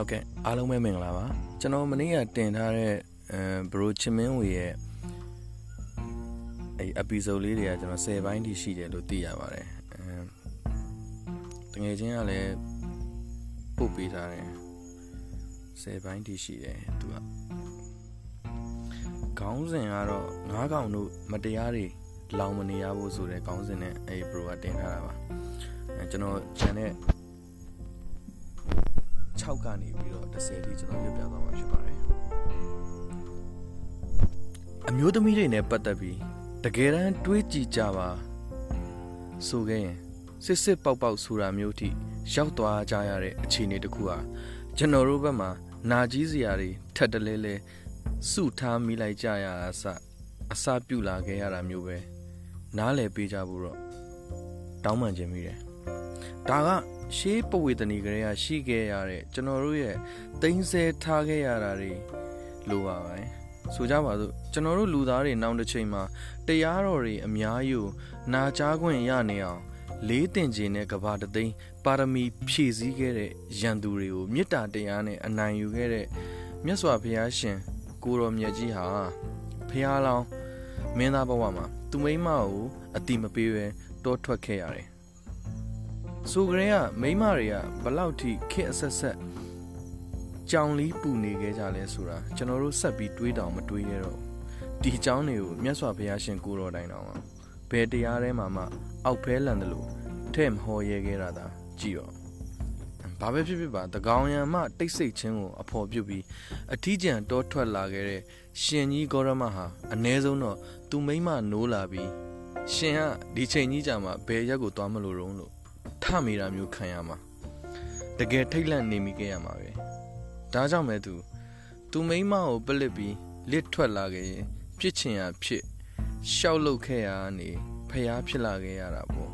ဟုတ်ကဲ့အားလုံးပဲမင်္ဂလာပါကျွန်တော်မနေ့ကတင်ထားတဲ့အဲဘရိုချင်မင်းဝေရဲ့အဲ episode လေးတွေကကျွန်တော်10ပိုင်းထိရှိတယ်လို့သိရပါတယ်အဲတငယ်ချင်းကလည်းပို့ပေးထားတယ်10ပိုင်းထိရှိတယ်သူကခေါင်းစဉ်ကတော့ငါးကောင်တို့မတရားတွေလောင်မနေရဖို့ဆိုတဲ့ခေါင်းစဉ်နဲ့အဲဘရိုကတင်ထားတာပါအဲကျွန်တော် channel 6ကနေပြီးတော့10ထိကျွန်တော်ပြပြသွားမှာဖြစ်ပါတယ်အမျိုးသမီးတွေနဲ့ပတ်သက်ပြီးတကယ်တမ်းတွေးကြည့်ကြပါဆိုခဲ့ရင်စစ်စစ်ပေါက်ပေါက်ဆိုတာမျိုးထိရောက်သွားကြရတဲ့အခြေအနေတခုဟာကျွန်တော်တို့ဘက်မှာနာကြီးစရာတွေထက်တလဲလဲစုထားမိလိုက်ကြရတာစအစပြုလာခဲ့ရတာမျိုးပဲနားလည်ပေးကြဖို့တော့တောင်းပန်ခြင်းမိတယ် ဒါကရှေးပဝေသနီကလေးကရှိခဲ့ရတဲ့ကျွန်တော်တို့ရဲ့တိမ့်ဆဲထားခဲ့ရတာတွေလိုပါပဲဆိုကြပါစို့ကျွန်တော်တို့လူသားတွေနောက်တစ်ချိန်မှာတရားတော်တွေအများယူနာကြားခွင့်ရနေအောင်လေးတင်ခြင်းနဲ့ကဘာတသိန်းပါရမီဖြည့်ဆည်းခဲ့တဲ့ရန်သူတွေကိုမေတ္တာတရားနဲ့အနိုင်ယူခဲ့တဲ့မြတ်စွာဘုရားရှင် ကိုရောမြတ်ကြီးဟာဘုရားလောင်းမင်းသားဘဝမှာသူမိမကိုအတိမပေးပဲတောထွက်ခဲ့ရတယ် ဆိုကြရင်ကမိမတွေကဘလောက်ထိခက်အဆက်ဆက်ကြောင်လီးပူနေခဲ့ကြလဲဆိုတာကျွန်တော်တို့ဆက်ပြီးတွေးတောင်မတွေးရတော့ဒီအကြောင်းတွေကိုမြတ်စွာဘုရားရှင်ကိုတော်တိုင်တော်မှာဘယ်တရားထဲမှာမှအောက်ဖဲလန်တယ်လို့ထဲ့မဟောရဲခဲ့တာသာကြည့်တော့ဘာပဲဖြစ်ဖြစ်ပါတကောင်ရံမှတိတ်ဆိတ်ခြင်းကိုအဖော်ပြုပြီးအထီးကျန်တောထွက်လာခဲ့တဲ့ရှင်ကြီးဂေါရမဟာအ ਨੇ ဆုံးတော့သူမိမနိုးလာပြီးရှင်ကဒီချိန်ကြီးကြာမှဘယ်ရက်ကိုသွားမလို့ရုံးလို့ ထမိတာမျိုးခံရမှာတကယ်ထိတ်လန့်နေမိခဲ့ရမှာပဲဒါကြောင့်မဲသူသူမိမကိုပလစ်ပြီးလစ်ထွက်လာခဲ့ရင်ဖြစ်ချင်ရဖြစ်ရှောက်လုတ်ခဲ့ရနေဖျားဖြစ်လာခဲ့ရတာပေါ့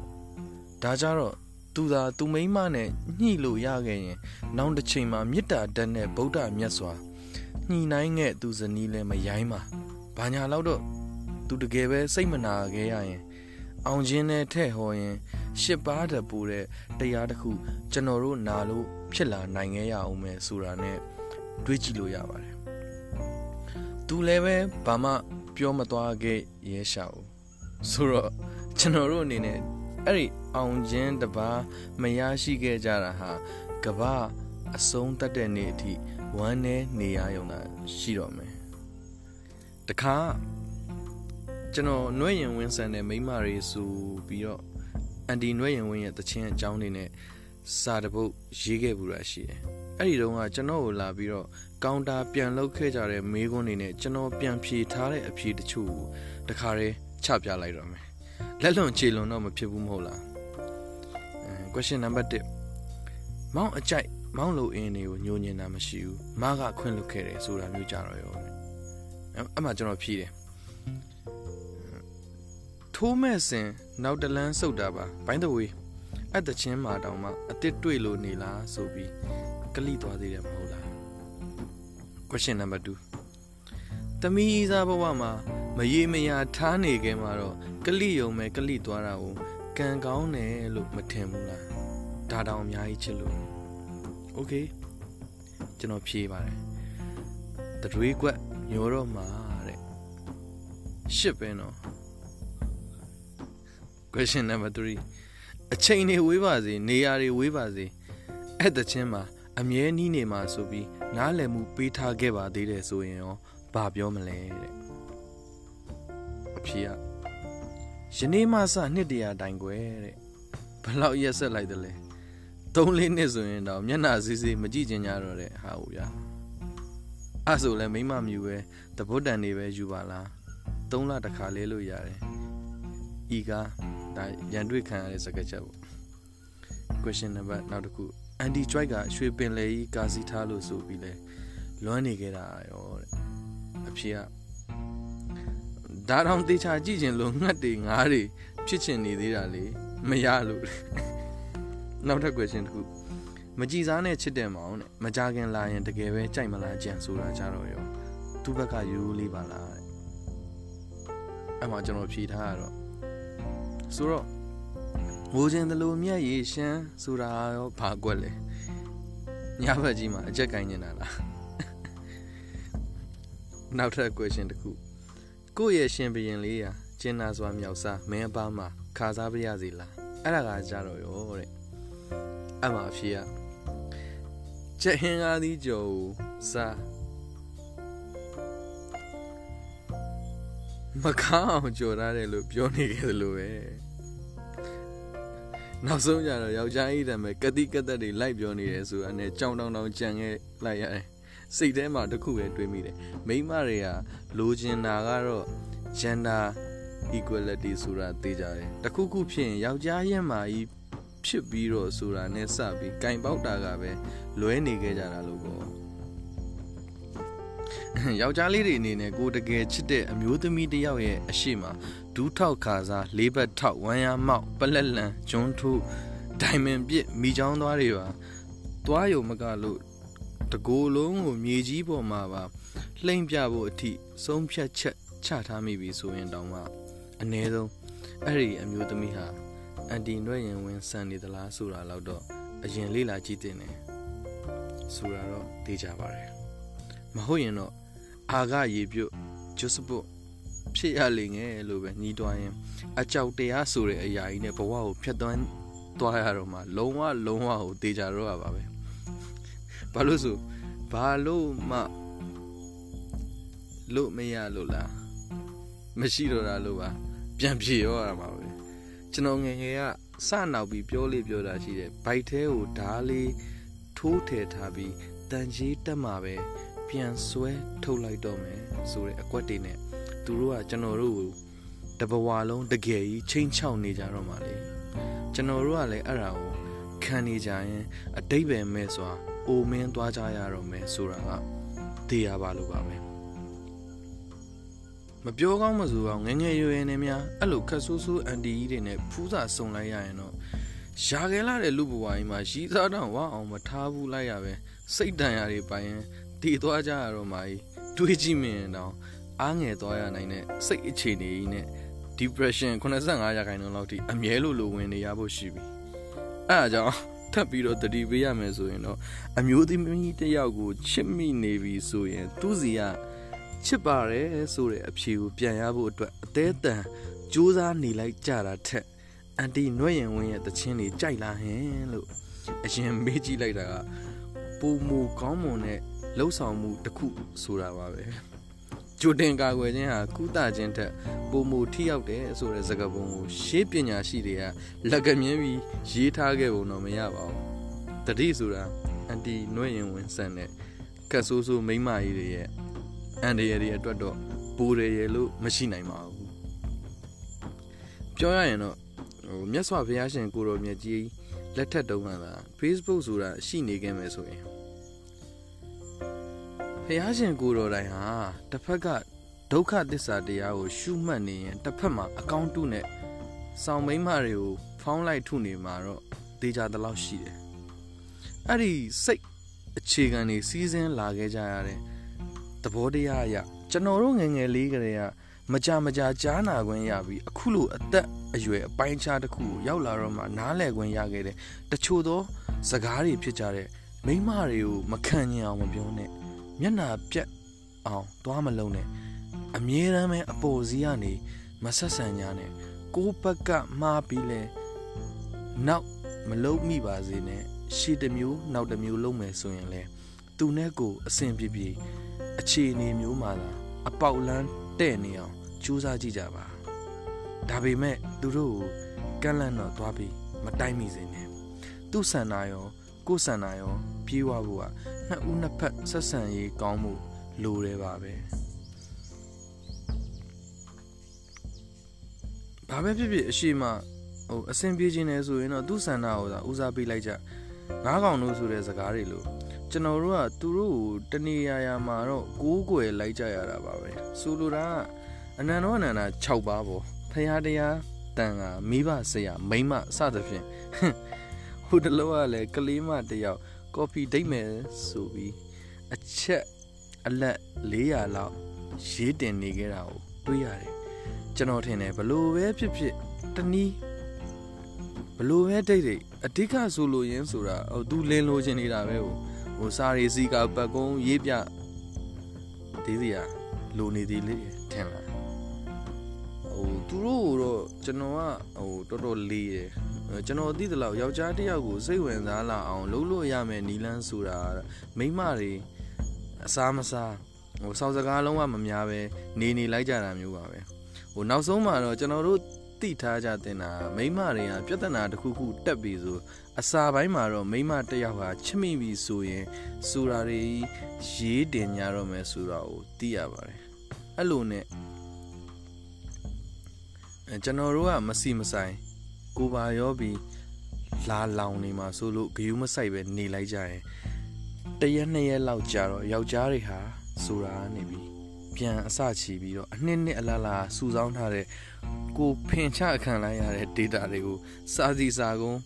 ဒါကြတော့သူသာသူမိမနဲ့ညှိလို့ရခဲ့ရင် နောက်တစ်ချိန်မှာမေတ္တာဓာတ်နဲ့ဗုဒ္ဓမြတ်စွာညှိနှိုင်းခဲ့သူဇနီးလည်းမရိုင်းပါဘာညာတော့သူတကယ်ပဲစိတ်မနာခဲ့ရရင် အောင်ခြင်းနဲ့ထဲ့ဟောရင် ရှစ်ပါးတပူတဲ့တရားတစ်ခုကျွန်တော်တို့နာလို့ဖြစ်လာနိုင်ခဲ့ရအောင်မယ်ဆိုတာနဲ့တွေးကြည့်လို့ရပါတယ်။သူလည်းပဲဘာမှပြောမသွားခဲ့ရဲရှာဘူး။ဆိုတော့ကျွန်တော်တို့အနေနဲ့အဲ့ဒီအောင်ခြင်းတပါးမရရှိခဲ့ကြတာဟာကဘာအဆုံးတတ်တဲ့နေ့အထိဝမ်းနဲ့နေရရုံသာရှိတော့မယ်။တခါကျွန်တော်နှွဲ့ရင်ဝင်းဆန်တဲ့မိမတွေဆိုပြီးတော့ အန်ဒီနှွဲ့ရင်ဝင်းရဲ့တခြင်းအကြောင်းတွေနဲ့စာတပုတ်ရေးခဲ့ဘူးတာရှိတယ်။အဲ့ဒီတုန်းကကျွန်တော်ကိုလာပြီးတော့ကောင်တာပြန်လုပ်ခဲ့ကြတဲ့မေးခွန်းတွေနဲ့ကျွန်တော်ပြန်ဖြေထားတဲ့အဖြေတချို့ကိုတခါတည်းချပြလိုက်တော့မယ်။လက်လွန်ခြေလွန်တော့မဖြစ်ဘူးမဟုတ်လား။အဲ question number 1မောင်းအကြိုက်မောင်းလို့အင်းတွေကိုညှိုညင်တာမရှိဘူး။မကခွင့်လွတ်ခဲ့တယ်ဆိုတာမျိုးကြတော့ရော။အဲ့မှကျွန်တော်ဖြေတယ်ထိုးမဲ့စင် နောက်တလန်းစုတ်တာပါဘိုင်းတဝေးအဲ့တချင်းမာတောင်မှအတစ်တွေ့လို့နေလားဆိုပြီးကလိသွားသေးတယ်မဟုတ်လား question number 2တမီးစားဘဝမှာမရေမရာထားနေခဲ့မှာတော့ကလိယုံမဲ့ကလိသွားတာကိုကံကောင်းတယ်လို့မထင်ဘူးလားဒါတောင်အများကြီးချစ်လို့ okay ကျွန်တော်ဖြေပါတယ်တတွေးကွက်ညိုတော့မှာတဲ့ရှစ်ပဲနော် question number 3အချိန်တွေဝေးပါစေနေရာတွေဝေးပါစေအဲ့တချင်းမှာအမြဲနီးနေမှာဆိုပြီးနားလည်မှုပေးထားခဲ့ပါသေးတယ်ဆိုရင်ရောဘာပြောမလဲတဲ့အဖေကယနေ့မှစနှစ်တရာတိုင်ွယ်တဲ့ဘလောက်ရက်ဆက်လိုက်တယ်လဲ၃လေးနှစ်ဆိုရင်တော့မျက်နှာစီးစီးမကြည့်ချင်ကြတော့တဲ့ဟာဟုတ်ဗျာအဲ့ဆိုလဲမိမမြူပဲတပုတ်တန်တွေပဲယူပါလား၃လတခါလဲလို့ရတယ်ဤကား ဒါရန်တွေ့ခံရတဲ့စကားချက်ပေါ့ question number နောက်တစ်ခု anti joy ကရွှေပင်လေကြီးကာစီထားလို့ဆိုပြီးလဲလွမ်းနေခဲ့တာရောတဲ့အဖေကဒါတောင်တေချာကြည့်ကျင်လို့ငှက်တွေငါးတွေဖြစ်ချင်နေသေးတာလေမရလို့နောက်ထပ် question တစ်ခုမကြည်စားနဲ့ချစ်တယ်မအောင်တဲ့မကြခင်လာရင်တကယ်ပဲကြိုက်မလားကြံဆိုတာကြတော့ရောသူ့ဘက်ကယူလေးပါလားတဲ့အဲ့မှာကျွန်တော်ဖြေထားရတော့ ဆိုတော့ငိုခြင်းတလူမြက်ရေရှမ်းဆိုတာရောဘာကွက်လဲညဘက်ကြီးမှာအကြက်ကင်နေတာလားနောက်ထပ် question တစ်ခုကိုယ့်ရဲ့ရှင်ဘရင်လေးရာကျင်းနာစွာမြောက်စားမင်းအပားမှာခါစားပြရစီလားအဲ့ဒါကကြတော့ရောတဲ့အမှအဖြေကချက်ဟင်းကားသီးကြော်စား မကောင်းအောင်ကြော်ရတယ်လို့ပြောနေခဲ့သလိုပဲနောက်ဆုံးကျတော့ယောက်ျားကြီးတည်းမဲ့ကတိကသက်တွေလိုက်ပြောနေတယ်ဆိုတာနဲ့ကြောင်တောင်တောင်ကြံခဲ့လိုက်ရတယ်စိတ်ထဲမှာတခုပဲတွေးမိတယ်မိန်းမတွေကလိုချင်တာကတော့ gender equality ဆိုတာသိကြတယ်တခုခုဖြစ်ရင်ယောက်ျားရဲ့မာကြီးဖြစ်ပြီးတော့ဆိုတာနဲ့စပြီးကင်ပေါက်တာကပဲလွဲနေခဲ့ကြတာလို့ပေါ့ ယောက်ျားလေးတွေအနေနဲ့ကိုတကယ်ချစ်တဲ့အမျိုးသမီးတစ်ယောက်ရဲ့အရှိမဒူးထောက်ခါစားလေးဘက်ထောက်ဝမ်းရမောက်ပလက်လန်ဂျွန်းထိုးဒိုင်မန်ပြစ်မိချောင်းသွားတွေပါသွားယုံမကလို့တကိုယ်လုံးကိုမြေကြီးပေါ်မှာပါလှိမ့်ပြဖို့အထိဆုံးဖြတ်ချက်ချထားမိပြီဆိုရင်တောင်မှအ ਨੇ ဆုံးအဲ့ဒီအမျိုးသမီးဟာအန်တီနှွဲ့ရင်ဝင်ဆန်နေသလားဆိုတာတော့အရင်လေးလာကြည့်တင်တယ်ဆိုတာတော့သိကြပါတယ်မဟုတ်ရင်တော့ အာကရေပြုတ်ဂျုစပုတ်ဖြစ်ရလိမ့်ငယ်လို့ပဲညီးတွားရင်အကြောက်တရားဆိုတဲ့အရာကြီးနဲ့ဘဝကိုဖျက်သွမ်းသွားရတော့မှလုံးဝလုံးဝကိုတေချာတော့ရပါပဲဘာလို့ဆိုဘာလို့မှလို့မရလို့လားမရှိတော့တာလို့ပါပြန်ပြေရောရမှာပဲကျွန်တော်ငယ်ငယ်ကစနောက်ပြီးပြောလေးပြောတာရှိတယ်ဘိုက်သေးကိုဓားလေးထိုးထည့်ထားပြီးတန်ကြီးတက်မှာပဲ ပြန်ဆွဲထုတ်လိုက်တော့မယ်ဆိုတဲ့အကွက်တွေနဲ့သူတို့ကကျွန်တော်တို့ကိုတဘဝလုံးတကယ်ကြီးချိန်ချောက်နေကြတော့မှလေကျွန်တော်တို့ကလည်းအဲ့ဒါကိုခံနေကြရင်အတိတ်ပဲမဲ့စွာအိုမင်းသွားကြရတော့မယ်ဆိုတာကသိရပါလို့ပါမယ်မပြောကောင်းမဆိုအောင်ငငယ်ရွယ်ရွယ်နဲ့များအဲ့လိုခက်ဆိုးဆိုးအန်တီကြီးတွေနဲ့ဖူးစာစုံလိုက်ရရင်တော့ရှာခဲလာတဲ့လူဘဝကြီးမှာရီးစားတော့ဝအောင်မထားဘူးလိုက်ရပဲစိတ်တန်ရာတွေပိုင်ရင် တည်သွားကြရတော့မှတွေးကြည့်မြင်တော့အားငယ်သွားရနိုင်တဲ့စိတ်အခြေအနေကြီးနဲ့ depression 85ရာခိုင်နှုန်းလောက်ထိအမြဲလိုလိုဝင်နေရဖို့ရှိပြီအဲအကြောင်းထပ်ပြီးတော့တတိပေးရမယ်ဆိုရင်တော့အမျိုးသမီးတစ်ယောက်ကိုချစ်မိနေပြီဆိုရင် သူ့စီကချစ်ပါတယ်ဆိုတဲ့အဖြေကိုပြန်ရဖို့အတွက်အသေးတန်စူးစမ်းနေလိုက်ကြတာထက်အန်တီနွဲ့ရင်ဝင်းရဲ့တခြင်းတွေကြိုက်လာဟင်လို့အရင်မေးကြည့်လိုက်တာကပူမူကောင်းမွန်တဲ့ လှုပ်ဆောင်မှုတစ်ခုဆိုတာပါပဲကြိုတင်ကာကွယ်ခြင်းဟာကုသခြင်းထက်ပုံမူထိရောက်တယ်ဆိုတဲ့စကားပုံကိုရှေးပညာရှိတွေကလက်ကမြင်းပြီးရေးထားခဲ့ပုံတော့မရပါဘူးတတိဆိုတာအန်တီနွဲ့ရင်ဝင်ဆန်တဲ့ကတ်ဆိုးဆိုးမိမကြီးတွေရဲ့အန်ဒီရတွေအတွက်တော့ပူရရလို့မရှိနိုင်ပါဘူးပြောရရင်တော့ဟိုမြတ်စွာဘုရားရှင်ကိုတော်မြတ်ကြီးလက်ထက်တုန်းကသာ Facebook ဆိုတာရှိနေခဲ့မယ်ဆိုရင် ဖះရှင်ကိုတော်တိုင်ဟာတစ်ဖက်ကဒုက္ခသစ္စာတရားကိုရှုမှတ်နေရင်တစ်ဖက်မှာအကောင့်တုနဲ့စောင်းမိမတွေကိုဖောင်းလိုက်ထုနေမှာတော့ဒေကြတလောက်ရှိတယ်အဲ့ဒီစိတ်အခြေခံတွေစီးစင်းလာခဲ့ကြရတဲ့သဘောတရားအရကျွန်တော်တို့ငယ်ငယ်လေးကလေးကမကြမကြာကြားနာခွင့်ရပြီးအခုလိုအသက်အရွယ်အပိုင်းခြားတစ်ခုကိုရောက်လာတော့မှနားလည်ခွင့်ရခဲ့တဲ့တချို့သောစကားတွေဖြစ်ကြတဲ့မိမတွေကိုမခံညင်အောင်မပြောနဲ့ မျက်နာပြက်အောင်သွားမလုံးနဲ့အမြဲတမ်းပဲအပေါ်စီးကနေမဆက်ဆံကြနဲ့ကိုးဘက်ကမှားပြီးလဲနောက်မလုံးမိပါစေနဲ့ရှေ့တစ်မျိုးနောက်တစ်မျိုးလုံးမယ်ဆိုရင်လဲသူနဲ့ကိုအဆင်ပြေပြေအခြေအနေမျိုးမှာသာအပေါက်လန်းတဲ့နေအောင်ကြိုးစားကြည့်ကြပါဒါပေမဲ့သူတို့ကိုကန့်လန့်တော့သွားပြီးမတိုက်မိစေနဲ့သူ့ဆန္ဒရောကိုယ်ဆန္ဒရောပြေးဝဖို့က နှစ်ဦးနှစ်ဖက်ဆက်ဆံရေးကောင်းမှုလိုတယ်ပါပဲဘာပဲဖြစ်ဖြစ်အရှိမဟိုအဆင်ပြေခြင်းလဲဆိုရင်တော့သူ့ဆန္ဒကိုသာဦးစားပေးလိုက်ကြငါးကောင်တို့ဆိုတဲ့စကားတွေလို့ကျွန်တော်တို့ကသူတို့ကိုတနေရာရာမှာတော့ကိုးကွယ်လိုက်ကြရတာပါပဲဆိုလိုတာကအနန္တောအနန္တာ6ပါးပေါ့ဖရာတရားတန်ကမိဘဆရာမိမစသဖြင့်ဟိုတလောကလည်းကလေးမတယောက် ကော်ဖီဒိတ်မယ်ဆိုပြီးအချက်အလက်400လောက်ရေးတင်နေခဲ့တာကိုတွေးရတယ်ကျွန်တော်ထင်တယ်ဘလို့ပဲဖြစ်ဖြစ်တနည်းဘလို့ပဲဒိတ်ဒိတ်အဓိကဆိုလိုရင်းဆိုတာဟိုသူလင်းလိုချင်နေတာပဲဟိုဟိုစာရီစီကပတ်ကုန်းရေးပြသေးစီကလိုနေသေးလေးထင်လားဟိုသူတို့တော့ကျွန်တော်ကဟိုတော်တော်လေးရယ် ကျွန်တော်သိသလောက်ယောက်ျားတစ်ယောက်ကိုစိတ်ဝင်စားလာအောင်လုပ်လို့ရမယ်နီလန်းဆိုတာမိန်းမတွေအစားမစားဟိုစောက်စကားလုံးဝမများပဲနေနေလိုက်ကြတာမျိုးပါပဲဟိုနောက်ဆုံးမှာတော့ကျွန်တော်တို့သိထားကြတင်တာမိန်းမတွေကပြဿနာတစ်ခုခုတက်ပြီဆိုအစာပိုင်းမှာတော့မိန်းမတစ်ယောက်ဟာချစ်မိပြီဆိုရင်စူရာတွေရေးတင်ကြတော့မယ်ဆိုတာကိုသိရပါတယ်အဲ့လိုနဲ့ကျွန်တော်တို့ကမစီမဆိုင် ကိုပါရောပြီးလာလောင်နေမှာဆိုလို့ဂယုမဆိုင်ပဲနေလိုက်ကြရင်တရက်နှစ်ရက်လောက်ကြာတော့ယောက်ျားတွေဟာဆိုတာနေပြီပြန်အစချီပြီးတော့အနှစ်နှစ်အလားလားစူဆောင်းထားတဲ့ကိုဖင်ချခံလိုက်ရတဲ့ data တွေကိုစာစီစာကုန်း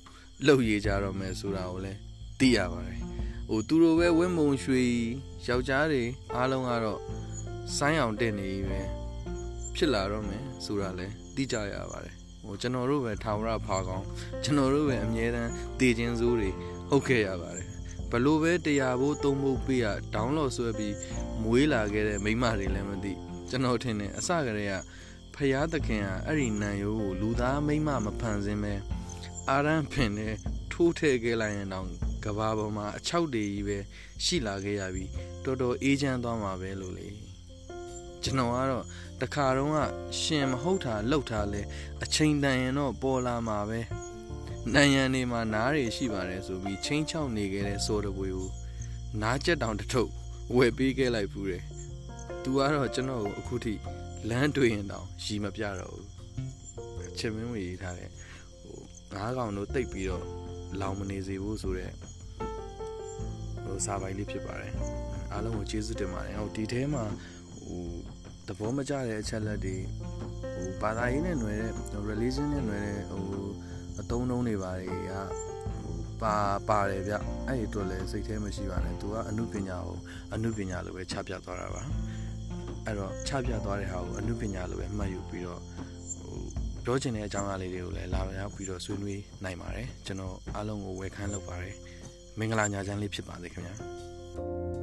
လုပ်ရကြတော့မယ်ဆိုတာကိုလည်းသိရပါတယ်ဟိုသူတို့ပဲဝင်းမုံရွှေယောက်ျားတွေအားလုံးကတော့ဆိုင်းအောင်တက်နေပြီပဲဖြစ်လာတော့မယ်ဆိုတာလည်းသိကြရပါတယ် ဟိုကျွန်တော်တို့ပဲထာဝရဖာကောင်းကျွန်တော်တို့ပဲအမြဲတမ်းတည်ခြင်းစိုးတွေဟုတ်ခဲ့ရပါတယ်ဘလို့ပဲတရားဖို့သုံးဖို့ပေးရဒေါင်းလော့ဆွဲပြီးမွေးလာခဲ့တဲ့မိမတွေလည်းမသိကျွန်တော်ထင်တယ်အစကတည်းကဖယားသခင်ကအဲ့ဒီနံရိုးကိုလူသားမိမမဖန်ဆင်းပဲအာရန်ဖင်နဲ့ထိုးထည့်ခဲ့လိုက်ရင်တော့ကဘာပေါ်မှာအချောက်တွေကြီးပဲရှိလာခဲ့ရပြီတော်တော်အေးချမ်းသွားမှာပဲလို့လေ ကျွန်တော်ကတော့တခါတော့ကရှင်မဟုတ်တာလှုပ်တာလဲအချိန်တန်ရင်တော့ပေါ်လာမှာပဲနိုင်ရန်နေမှာနားတွေရှိပါတယ်ဆိုပြီးချင်းချောက်နေခဲ့တဲ့စောတပွေကိုနားကြက်တောင်တထုပ်ဝယ်ပေးခဲ့လိုက်ဘူးတယ်သူကတော့ကျွန်တော်ကိုအခုထိလမ်းတွေ့ရင်တောင်ရီမပြတော့ဘူးချင်မင်းဝင်ရေးထားတဲ့ဟိုငါးကောင်တို့တိတ်ပြီးတော့လောင်မနေစေဘူးဆိုတော့ဟိုစာပိုင်လေးဖြစ်ပါတယ်အားလုံးကိုကျေးဇူးတင်ပါတယ်ဟိုဒီထဲမှာဟို သဘောမကျတဲ့အချက်လက်တွေဟိုဘာသာရေးနဲ့နွယ်တဲ့ religion နဲ့နွယ်တဲ့ဟိုအသုံးအနှုန်းတွေပါတွေကဟိုပါပါတယ်ဗျအဲ့ဒီအတွက်လည်းစိတ်ထဲမရှိပါနဲ့သူကအမှုပညာကိုအမှုပညာလိုပဲခြားပြသွားတာပါအဲ့တော့ခြားပြသွားတဲ့ဟာကိုအမှုပညာလိုပဲမှတ်ယူပြီးတော့ဟိုပြောချင်တဲ့အကြောင်းအရာလေးတွေကိုလည်းလာရောက်ပြီးတော့ဆွေးနွေးနိုင်ပါတယ်ကျွန်တော်အားလုံးကိုဝယ်ခန်းလုပ်ပါတယ်မင်္ဂလာညချမ်းလေးဖြစ်ပါစေခင်ဗျာ